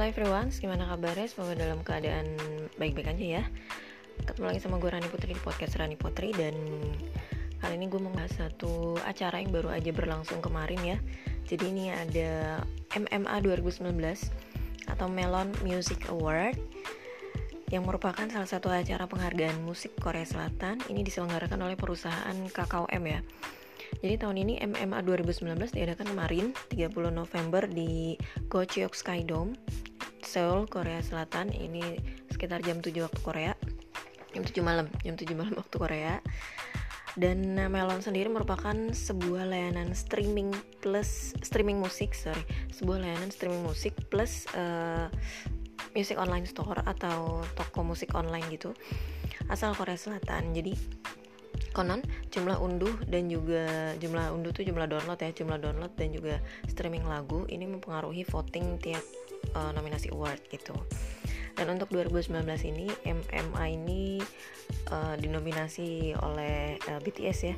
Hello everyone, gimana kabarnya? Semoga dalam keadaan baik-baik aja ya. Ketemu lagi sama gue Rani Putri di podcast Rani Putri Dan kali ini gue mau bahas satu acara yang baru aja berlangsung kemarin ya. Jadi ini ada MMA 2019 atau Melon Music Award yang merupakan salah satu acara penghargaan musik Korea Selatan. Ini diselenggarakan oleh perusahaan KKOM ya. Jadi tahun ini MMA 2019 diadakan kemarin 30 November di Gocheok Skydome Seoul, Korea Selatan. Ini sekitar jam 7 waktu Korea. Jam 7 malam, jam 7 malam waktu Korea. Dan Melon sendiri merupakan sebuah layanan streaming plus streaming musik, sorry, sebuah layanan streaming musik plus uh, music online store atau toko musik online gitu asal Korea Selatan. Jadi konon jumlah unduh dan juga jumlah unduh tuh jumlah download ya jumlah download dan juga streaming lagu ini mempengaruhi voting tiap uh, nominasi award gitu. Dan untuk 2019 ini MMA ini uh, dinominasi oleh uh, BTS ya.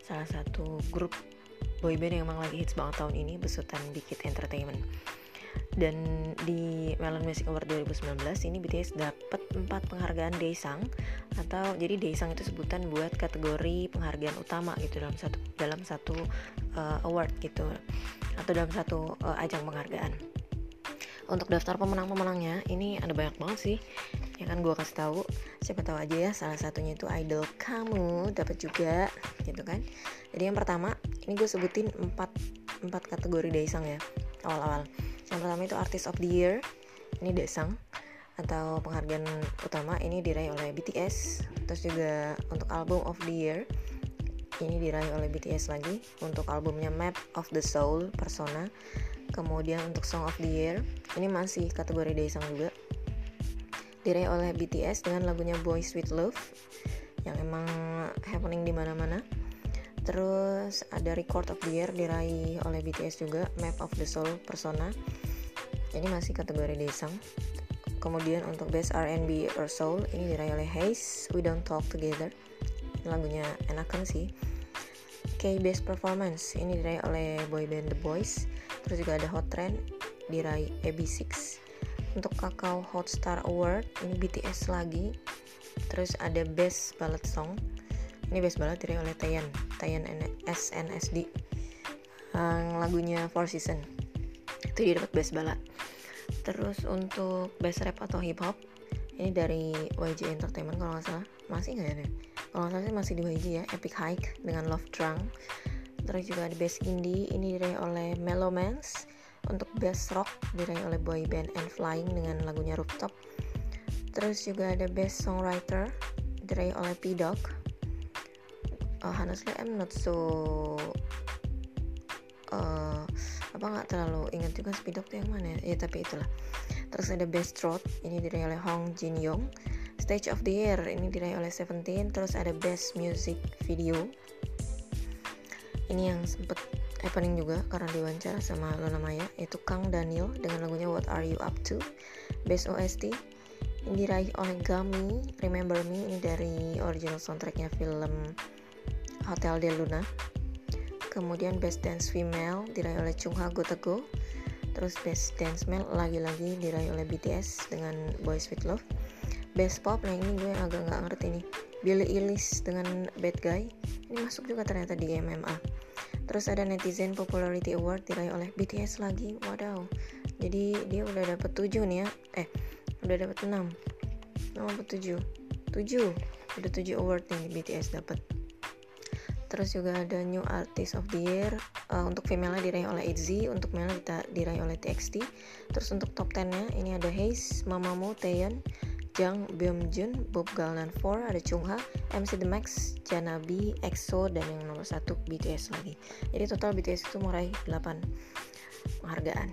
Salah satu grup boyband yang emang lagi hits banget tahun ini besutan Big Entertainment. Dan di Melon Music Award 2019 ini BTS dapat 4 penghargaan Daesang atau jadi Daesang itu sebutan buat kategori penghargaan utama gitu dalam satu dalam satu uh, award gitu atau dalam satu uh, ajang penghargaan. Untuk daftar pemenang-pemenangnya ini ada banyak banget sih. Ya kan gue kasih tahu. Siapa tahu aja ya salah satunya itu idol kamu dapat juga gitu kan. Jadi yang pertama ini gue sebutin 4 4 kategori Daesang ya awal-awal. Yang pertama itu Artist of the Year ini Desang atau penghargaan utama ini diraih oleh BTS terus juga untuk album of the year ini diraih oleh BTS lagi. Untuk albumnya Map of the Soul Persona kemudian untuk Song of the Year ini masih kategori Daesang juga. Diraih oleh BTS dengan lagunya Boy Sweet Love yang emang happening di mana-mana. Terus ada record of the year diraih oleh BTS juga Map of the Soul Persona. Ini masih kategori desang kemudian untuk best R&B or soul ini diraih oleh Haze We Don't Talk Together. Lagunya enakan sih. K Best Performance ini diraih oleh boyband The Boys terus juga ada Hot Trend diraih AB6 untuk Kakao Hot Star Award ini BTS lagi. Terus ada Best Ballad Song. Ini best ballad diraih oleh Taeyeon Taeyeon SNSD yang lagunya Four Season itu dia dapat best ballad. Terus untuk best rap atau hip hop ini dari YG Entertainment kalau nggak salah. Masih nggak ya nih kalau nggak salah sih masih di YG ya Epic Hike dengan Love Drunk terus juga ada best indie. Ini diraih oleh Mellowmans untuk best rock diraih oleh boy band and flying dengan lagunya Rooftop. Terus juga ada best songwriter diraih oleh P Dog uh, honestly I'm not so uh, apa nggak terlalu ingat juga Speedok tuh yang mana ya? ya tapi itulah. Terus ada Best Road ini diraih oleh Hong Jin Yong Stage of the Year ini diraih oleh Seventeen. Terus ada Best Music Video ini yang sempet happening juga karena diwawancara sama Luna Maya yaitu Kang Daniel dengan lagunya What Are You Up To? Best OST ini diraih oleh Gami Remember Me ini dari original soundtracknya film Hotel de Luna. Kemudian Best Dance Female diraih oleh Chung Ha Go Tego. Terus Best Dance Male lagi-lagi diraih oleh BTS dengan Boy Sweet Love. Best Pop nah ini gue agak nggak ngerti nih. Billie Eilish dengan Bad Guy masuk juga ternyata di MMA terus ada Netizen Popularity Award diraih oleh BTS lagi. Wadaw. Jadi dia udah dapet 7 nih ya. Eh udah dapet 6 nomor 7 7 udah 7 award nih BTS dapat terus juga ada New Artist of the Year uh, untuk female diraih oleh ITZY untuk male diraih oleh TXT terus untuk top 10 nya ini ada Haze, Mamamoo, Taeyeon, Jang, Byung-jun, Bob Galnan 4, ada Chungha, MC The Max, Janabi, EXO, dan yang nomor satu BTS lagi. Jadi total BTS itu meraih 8 penghargaan.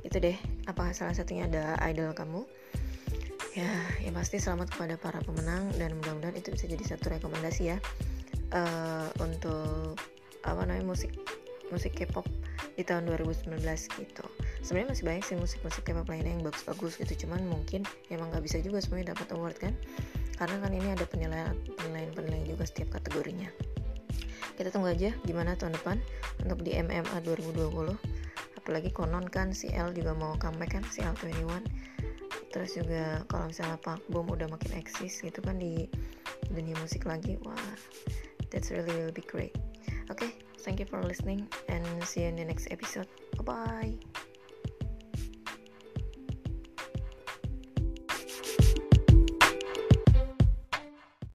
Itu deh, apa salah satunya ada idol kamu? Ya, ya pasti selamat kepada para pemenang dan mudah-mudahan itu bisa jadi satu rekomendasi ya uh, untuk apa namanya musik musik K-pop di tahun 2019 gitu. Sebenarnya masih banyak sih musik-musik K-pop lainnya yang bagus-bagus gitu. Cuman mungkin emang nggak bisa juga semuanya dapat award kan. Karena kan ini ada penilaian penilaian penilaian juga setiap kategorinya. Kita tunggu aja gimana tahun depan untuk di MMA 2020 apalagi konon kan si L juga mau comeback kan si L21 terus juga kalau misalnya Pak Bom udah makin eksis gitu kan di dunia musik lagi wah that's really will really be great. Oke okay, thank you for listening and see you in the next episode. Bye bye